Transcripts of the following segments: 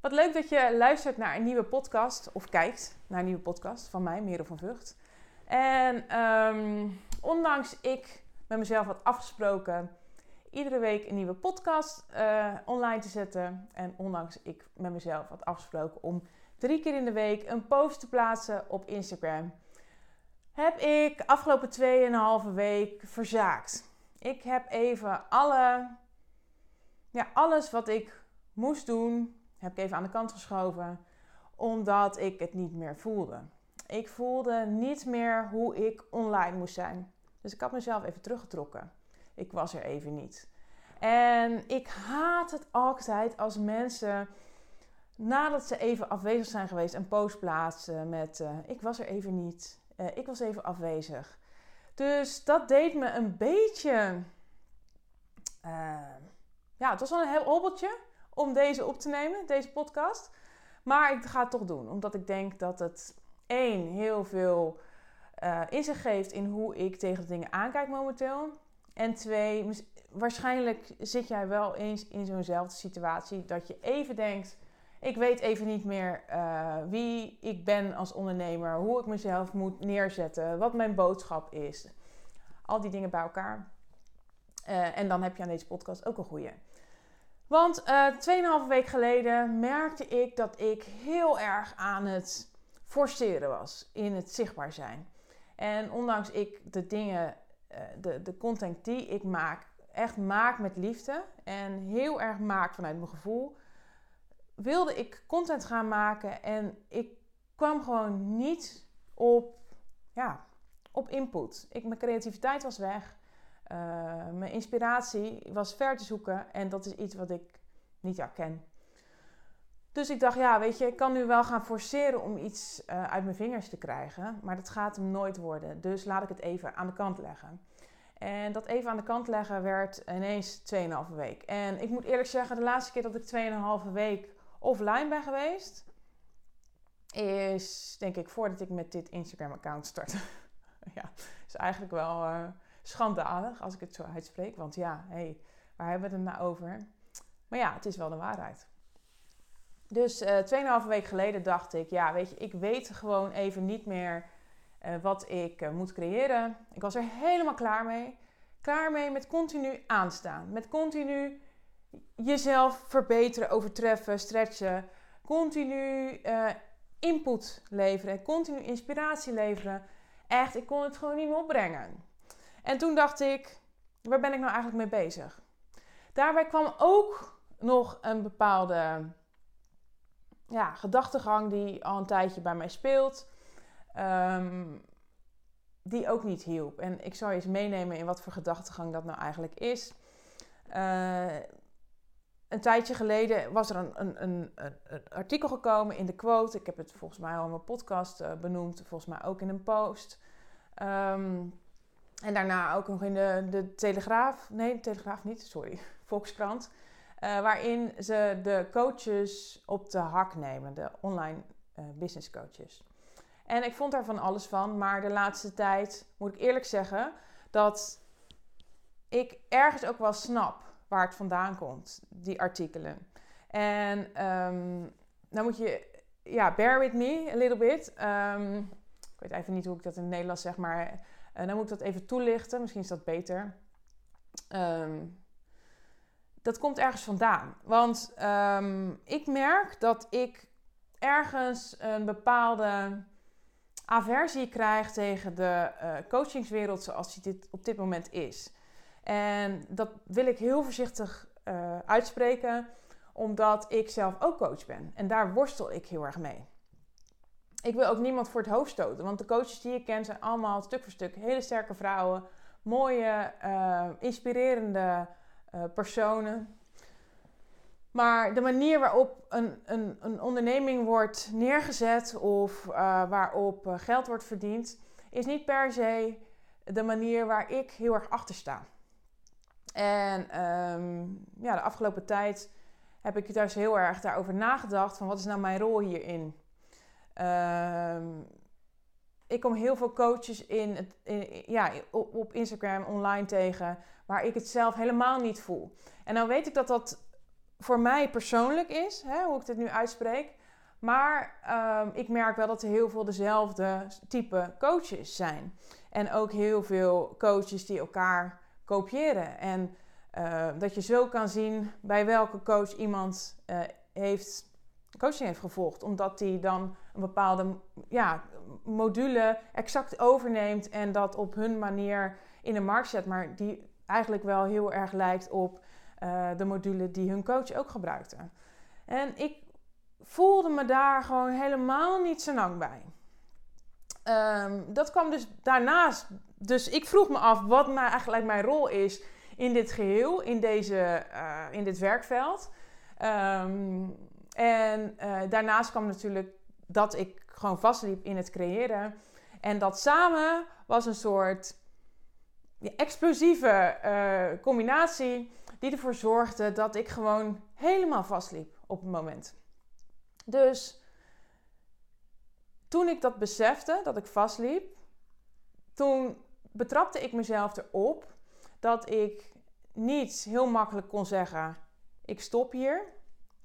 Wat leuk dat je luistert naar een nieuwe podcast of kijkt naar een nieuwe podcast van mij, Merel van Vught. En um, ondanks ik met mezelf had afgesproken iedere week een nieuwe podcast uh, online te zetten. En ondanks ik met mezelf had afgesproken om drie keer in de week een post te plaatsen op Instagram. Heb ik afgelopen 2,5 week verzaakt. Ik heb even alle, ja, alles wat ik moest doen, heb ik even aan de kant geschoven. Omdat ik het niet meer voelde. Ik voelde niet meer hoe ik online moest zijn. Dus ik had mezelf even teruggetrokken. Ik was er even niet. En ik haat het altijd als mensen nadat ze even afwezig zijn geweest een post plaatsen met uh, ik was er even niet, uh, ik was even afwezig. Dus dat deed me een beetje, uh, ja, het was wel een hobbeltje om deze op te nemen, deze podcast. Maar ik ga het toch doen, omdat ik denk dat het één heel veel inzicht geeft in hoe ik tegen de dingen aankijk momenteel. En twee, waarschijnlijk zit jij wel eens in zo'nzelfde situatie dat je even denkt ik weet even niet meer uh, wie ik ben als ondernemer, hoe ik mezelf moet neerzetten, wat mijn boodschap is. Al die dingen bij elkaar. Uh, en dan heb je aan deze podcast ook een goede. Want uh, 2,5 week geleden merkte ik dat ik heel erg aan het forceren was in het zichtbaar zijn. En ondanks ik de dingen, de, de content die ik maak, echt maak met liefde en heel erg maak vanuit mijn gevoel wilde ik content gaan maken en ik kwam gewoon niet op, ja, op input. Ik, mijn creativiteit was weg. Uh, mijn inspiratie was ver te zoeken en dat is iets wat ik niet herken. Dus ik dacht, ja, weet je, ik kan nu wel gaan forceren om iets uh, uit mijn vingers te krijgen, maar dat gaat hem nooit worden. Dus laat ik het even aan de kant leggen. En dat even aan de kant leggen werd ineens 2,5 week. En ik moet eerlijk zeggen, de laatste keer dat ik 2,5 week offline ben geweest, is denk ik voordat ik met dit Instagram-account startte. ja, is eigenlijk wel uh, schandalig als ik het zo uitspreek. Want ja, hé, hey, waar hebben we het nou over? Maar ja, het is wel de waarheid. Dus uh, 2,5 week geleden dacht ik, ja, weet je, ik weet gewoon even niet meer uh, wat ik uh, moet creëren. Ik was er helemaal klaar mee. Klaar mee met continu aanstaan. Met continu jezelf verbeteren, overtreffen, stretchen. Continu input leveren, continu inspiratie leveren. Echt, ik kon het gewoon niet meer opbrengen. En toen dacht ik, waar ben ik nou eigenlijk mee bezig? Daarbij kwam ook nog een bepaalde ja, gedachtegang die al een tijdje bij mij speelt. Um, die ook niet hielp. En ik zal je eens meenemen in wat voor gedachtegang dat nou eigenlijk is. Uh, een tijdje geleden was er een, een, een, een, artikel gekomen in de quote. Ik heb het volgens mij al in mijn podcast uh, benoemd, volgens mij ook in een post. Um, en daarna ook nog in de, de Telegraaf. Nee, de Telegraaf niet, sorry. Volkskrant. Uh, waarin ze de coaches op de hak nemen, de online uh, business coaches. En ik vond daar van alles van, maar de laatste tijd moet ik eerlijk zeggen dat ik ergens ook wel snap waar het vandaan komt, die artikelen. En um, dan moet je, ja, bear with me a little bit. Um, ik weet even niet hoe ik dat in het Nederlands zeg, maar uh, dan moet ik dat even toelichten. Misschien is dat beter. Um, dat komt ergens vandaan. Want ik merk dat ik ergens een bepaalde aversie krijg tegen de uh, coachingswereld zoals die dit op dit moment is. En dat wil ik heel voorzichtig uh, uitspreken, omdat ik zelf ook coach ben. En daar worstel ik heel erg mee. Ik wil ook niemand voor het hoofd stoten, want de coaches die ik ken zijn allemaal stuk voor stuk hele sterke vrouwen, mooie, uh, inspirerende uh, personen. Maar de manier waarop een, een, een onderneming wordt neergezet of waarop geld wordt verdiend, is niet per se de manier waar ik heel erg achter sta. En um, ja, de afgelopen tijd heb ik thuis heel erg daarover nagedacht van wat is nou mijn rol hierin. Um, ik kom heel veel coaches in, het, ja, op, Instagram online tegen waar ik het zelf helemaal niet voel. En dan weet ik dat dat voor mij persoonlijk is, hè, hoe ik dit nu uitspreek. Maar ehm, ik merk wel dat er heel veel dezelfde type coaches zijn. En ook heel veel coaches die elkaar kopiëren. En uh, dat je zo kan zien bij welke coach iemand uh, heeft, coaching heeft gevolgd. Omdat die dan bepaalde ja, module exact overneemt en dat op hun manier in de markt zet. Maar die eigenlijk wel heel erg lijkt op uh, de module die hun coach ook gebruikte. En ik voelde me daar gewoon helemaal niet zo lang bij. Um, dat kwam dus daarnaast. Dus ik vroeg me af wat nou eigenlijk mijn rol is in dit geheel, in, deze, uh, in dit werkveld. Um, en uh, daarnaast kwam natuurlijk dat ik gewoon vastliep in het creëren. En dat samen was een soort explosieve uh, combinatie die ervoor zorgde dat ik gewoon helemaal vastliep op het moment. Dus toen ik dat besefte, dat ik vastliep, toen betrapte ik mezelf erop dat ik niet heel makkelijk kon zeggen: ik stop hier,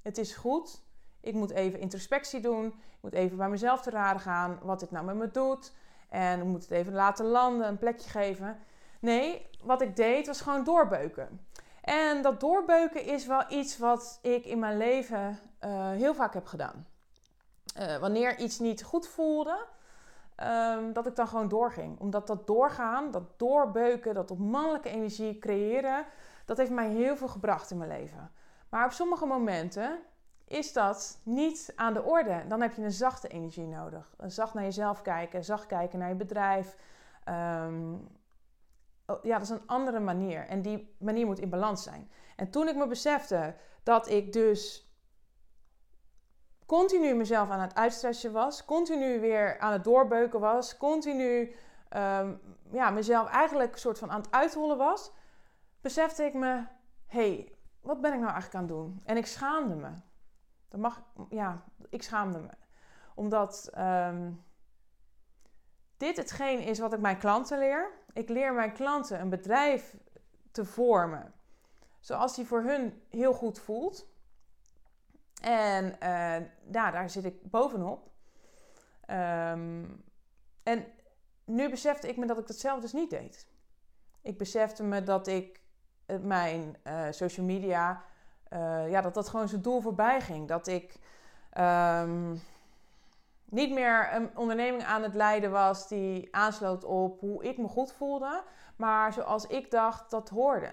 het is goed, ik moet even introspectie doen, ik moet even bij mezelf te raden gaan wat dit nou met me doet en ik moet het even laten landen, een plekje geven. Nee, wat ik deed was gewoon doorbeuken. En dat doorbeuken is wel iets wat ik in mijn leven uh, heel vaak heb gedaan. Uh, wanneer iets niet goed voelde, um, dat ik dan gewoon doorging. Omdat dat doorgaan, dat doorbeuken, dat op mannelijke energie creëren, dat heeft mij heel veel gebracht in mijn leven. Maar op sommige momenten is dat niet aan de orde. Dan heb je een zachte energie nodig. Zacht naar jezelf kijken, zacht kijken naar je bedrijf. Um, Oh, ja, dat is een andere manier. En die manier moet in balans zijn. En toen ik me besefte dat ik dus continu mezelf aan het uitstretchen was, continu weer aan het doorbeuken was, continu um, ja, mezelf eigenlijk een soort van aan het uithollen was, besefte ik me: hé, hey, wat ben ik nou eigenlijk aan het doen? En ik schaamde me. Dat mag, ja, ik schaamde me. Omdat um, dit hetgeen is wat ik mijn klanten leer. Ik leer mijn klanten een bedrijf te vormen zoals die voor hun heel goed voelt. En uh, daar zit ik bovenop. Um, en nu besefte ik me dat ik dat zelf dus niet deed. Ik besefte me dat ik mijn uh, social media, uh, ja, dat dat gewoon zijn doel voorbij ging. Dat ik um, niet meer een onderneming aan het leiden was die aansloot op hoe ik me goed voelde, maar zoals ik dacht dat hoorde.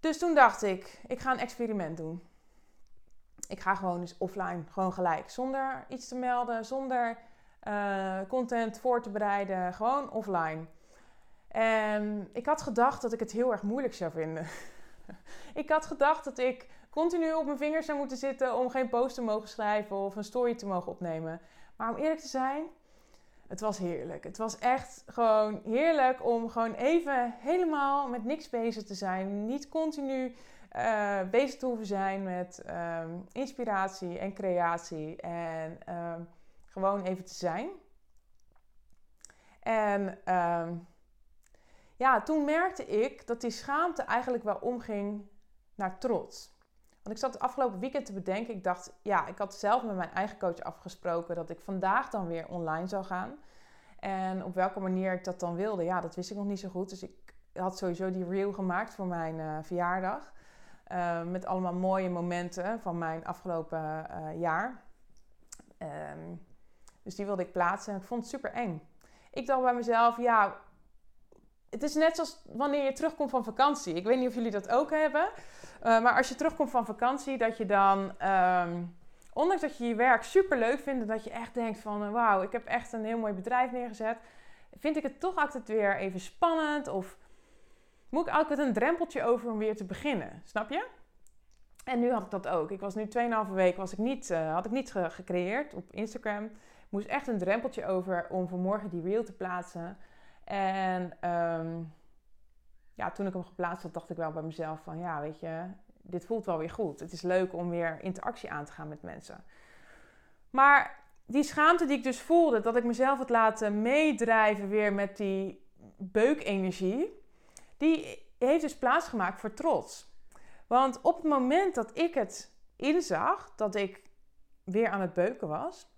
Dus toen dacht ik, ik ga een experiment doen. Ik ga gewoon eens offline, gewoon gelijk, zonder iets te melden, zonder uh, content voor te bereiden, gewoon offline. En ik had gedacht dat ik het heel erg moeilijk zou vinden. ik had gedacht dat ik continu op mijn vingers zou moeten zitten om geen post te mogen schrijven of een story te mogen opnemen. Maar om eerlijk te zijn, het was heerlijk. Het was echt gewoon heerlijk om gewoon even helemaal met niks bezig te zijn. Niet continu uh, bezig te hoeven zijn met um, inspiratie en creatie. En um, gewoon even te zijn. En um, ja, toen merkte ik dat die schaamte eigenlijk wel omging naar trots. Want ik zat het afgelopen weekend te bedenken. Ik dacht, ja, ik had zelf met mijn eigen coach afgesproken dat ik vandaag dan weer online zou gaan. En op welke manier ik dat dan wilde, ja, dat wist ik nog niet zo goed. Dus ik had sowieso die reel gemaakt voor mijn uh, verjaardag. Uh, met allemaal mooie momenten van mijn afgelopen uh, jaar. Um, dus die wilde ik plaatsen en ik vond het super eng. Ik dacht bij mezelf, ja, het is net zoals wanneer je terugkomt van vakantie. Ik weet niet of jullie dat ook hebben. Uh, maar als je terugkomt van vakantie, dat je dan, um, ondanks dat je je werk super leuk vindt, en dat je echt denkt van, uh, wauw, ik heb echt een heel mooi bedrijf neergezet, vind ik het toch altijd weer even spannend of moet ik altijd een drempeltje over om weer te beginnen, snap je? En nu had ik dat ook. Ik was nu 2,5 week was ik niet, uh, had ik niet ge gecreëerd op Instagram. Ik moest echt een drempeltje over om vanmorgen die reel te plaatsen. En um, ja, toen ik hem geplaatst had, dacht ik wel bij mezelf van ja, weet je, dit voelt wel weer goed. Het is leuk om weer interactie aan te gaan met mensen. Maar die schaamte die ik dus voelde, dat ik mezelf had laten meedrijven weer met die beukenergie, die heeft dus plaatsgemaakt voor trots. Want op het moment dat ik het inzag, dat ik weer aan het beuken was,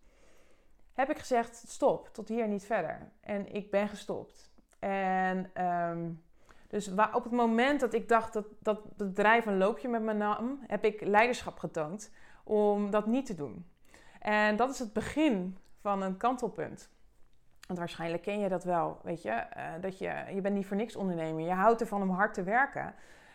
heb ik gezegd: stop, tot hier niet verder. En ik ben gestopt. En ehm, dus op het moment dat ik dacht dat, dat het bedrijf een loopje met me nam, heb ik leiderschap getoond om dat niet te doen. En dat is het begin van een kantelpunt. Want waarschijnlijk ken je dat wel, weet je. Uh, dat je, je bent niet voor niks ondernemer. Je houdt ervan om hard te werken.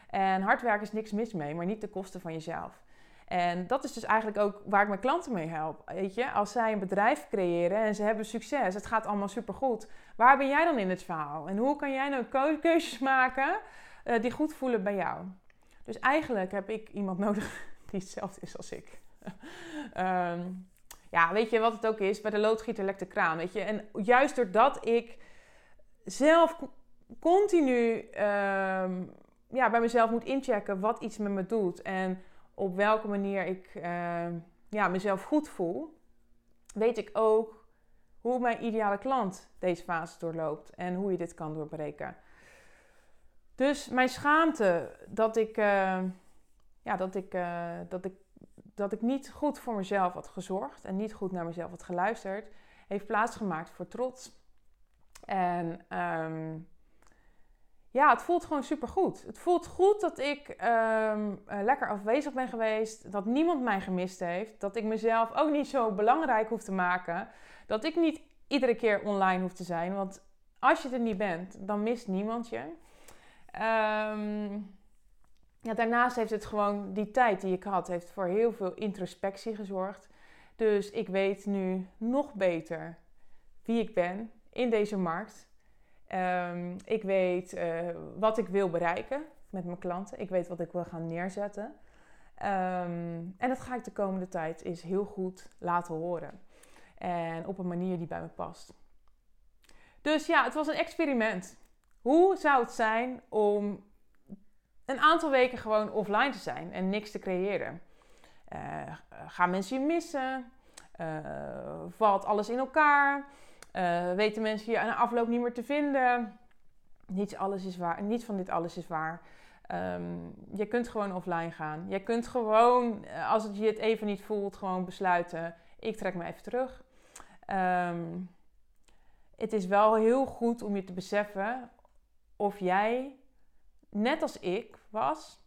En hard werken is niks mis mee, maar niet de kosten van jezelf. En dat is dus eigenlijk ook waar ik mijn klanten mee help. Weet je, als zij een bedrijf creëren en ze hebben succes, het gaat allemaal supergoed. Waar ben jij dan in het verhaal? En hoe kan jij nou keuzes maken uh, die goed voelen bij jou? Dus eigenlijk heb ik iemand nodig die hetzelfde is als ik. um, ja, weet je wat het ook is? Bij de loodgieter lekt de kraan, weet je. En juist doordat ik zelf continu um, ja, bij mezelf moet inchecken wat iets met me doet en op welke manier ik uh, ja, mezelf goed voel, weet ik ook hoe mijn ideale klant deze fase doorloopt en hoe je dit kan doorbreken. Dus mijn schaamte dat ik, uh, ja, dat ik, uh, dat ik, dat ik niet goed voor mezelf had gezorgd en niet goed naar mezelf had geluisterd, heeft plaatsgemaakt voor trots. En um, ja, het voelt gewoon super goed. Het voelt goed dat ik um, uh, lekker afwezig ben geweest. Dat niemand mij gemist heeft. Dat ik mezelf ook niet zo belangrijk hoef te maken. Dat ik niet iedere keer online hoef te zijn. Want als je er niet bent, dan mist niemand je. Um, ja, daarnaast heeft het gewoon die tijd die ik had, heeft voor heel veel introspectie gezorgd. Dus ik weet nu nog beter wie ik ben in deze markt. Um, ik weet uh, wat ik wil bereiken met mijn klanten. Ik weet wat ik wil gaan neerzetten. Um, en dat ga ik de komende tijd eens heel goed laten horen. En op een manier die bij me past. Dus ja, het was een experiment. Hoe zou het zijn om een aantal weken gewoon offline te zijn en niks te creëren? Uh, gaan mensen je missen? Uh, valt alles in elkaar? Uh, weten mensen je aan de afloop niet meer te vinden. Niets, alles is waar, niet van dit alles is waar. Um, je kunt gewoon offline gaan. Je kunt gewoon, eh, als het je het even niet voelt, gewoon besluiten: ik trek me even terug. Um, het is wel heel goed om je te beseffen of jij, net als ik was,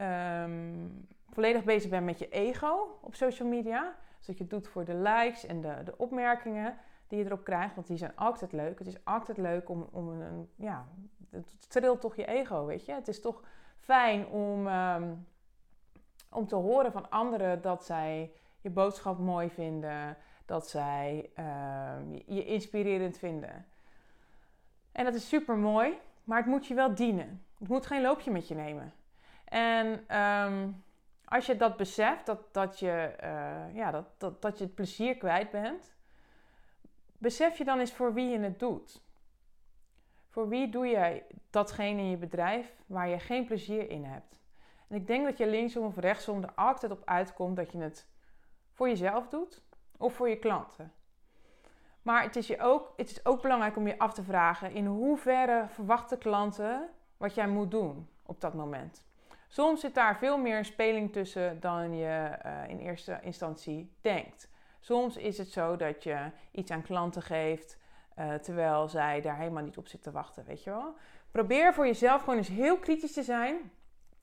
um, volledig bezig bent met je ego op social media. Dus dat je het doet voor de likes en de, de opmerkingen die je erop krijgt. Want die zijn altijd leuk. Het is altijd leuk om, om een, ja, het trilt toch je ego, weet je. Het is toch fijn om, um, om te horen van anderen dat zij je boodschap mooi vinden. Dat zij um, je inspirerend vinden. En dat is super mooi, maar het moet je wel dienen. Het moet geen loopje met je nemen. En um, als je dat beseft, dat, dat, je, uh, ja, dat, dat, dat je het plezier kwijt bent, besef je dan eens voor wie je het doet. Voor wie doe jij datgene in je bedrijf waar je geen plezier in hebt? En ik denk dat je linksom of rechtsom er altijd op uitkomt dat je het voor jezelf doet of voor je klanten. Maar het is, je ook, het is ook belangrijk om je af te vragen in hoeverre verwachten klanten wat jij moet doen op dat moment. Soms zit daar veel meer speling tussen dan je uh, in eerste instantie denkt. Soms is het zo dat je iets aan klanten geeft uh, terwijl zij daar helemaal niet op zitten te wachten, weet je wel. Probeer voor jezelf gewoon eens heel kritisch te zijn.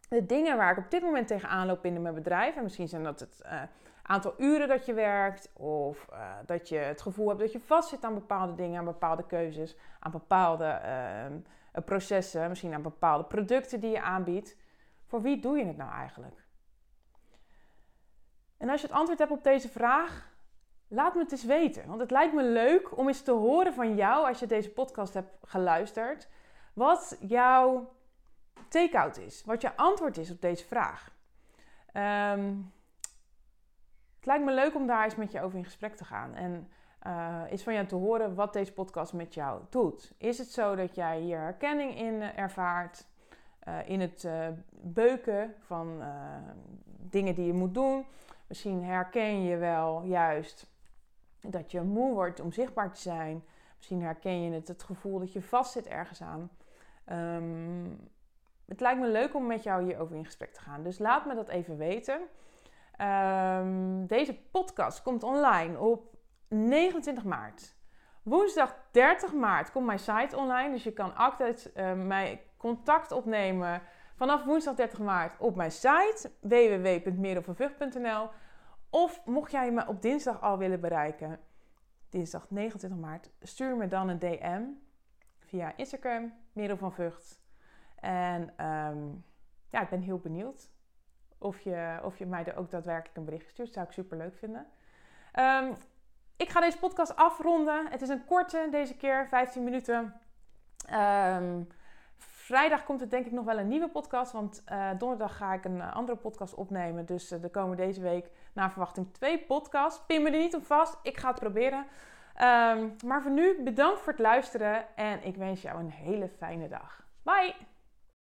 De dingen waar ik op dit moment tegenaan loop binnen mijn bedrijf, en misschien zijn dat het uh, aantal uren dat je werkt, of uh, dat je het gevoel hebt dat je vastzit aan bepaalde dingen, aan bepaalde keuzes, aan bepaalde ehm, processen, misschien aan bepaalde producten die je aanbiedt. Voor wie doe je het nou eigenlijk? En als je het antwoord hebt op deze vraag, Laat me het eens weten. Want het lijkt me leuk om eens te horen van jou, als je deze podcast hebt geluisterd, wat jouw take-out is. Wat je antwoord is op deze vraag. Um, het lijkt me leuk om daar eens met je over in gesprek te gaan. En uh, is van jou te horen wat deze podcast met jou doet. Is het zo dat jij hier herkenning in ervaart? Uh, in het beuken van dingen die je moet doen. Misschien herken je wel juist dat je moe wordt om zichtbaar te zijn. Misschien herken je het, het gevoel dat je vastzit ergens aan. Um, het lijkt me leuk om met jou hierover in gesprek te gaan. Dus laat me dat even weten. Ehm, deze podcast komt online op 29 maart. Woensdag 30 maart komt mijn site online. Dus je kan altijd uh, mij contact opnemen vanaf woensdag 30 maart op mijn site www.merelvervucht.nl. Of mocht jij me op dinsdag al willen bereiken, dinsdag 29 maart, stuur me dan een DM via Instagram, Merel van Vught. En ehm, ja, ik ben heel benieuwd of je, of je mij er ook daadwerkelijk een bericht stuurt. Zou ik super leuk vinden. Um, ik ga deze podcast afronden. Het is een korte deze keer, 15 minuten. Um, vrijdag komt er denk ik nog wel een nieuwe podcast. Want uh, donderdag ga ik een uh, andere podcast opnemen. Dus er komen deze week naar verwachting twee podcasts. Pin me er niet op vast. Ik ga het proberen. Um, maar voor nu bedankt voor het luisteren. En ik wens jou een hele fijne dag. Bye!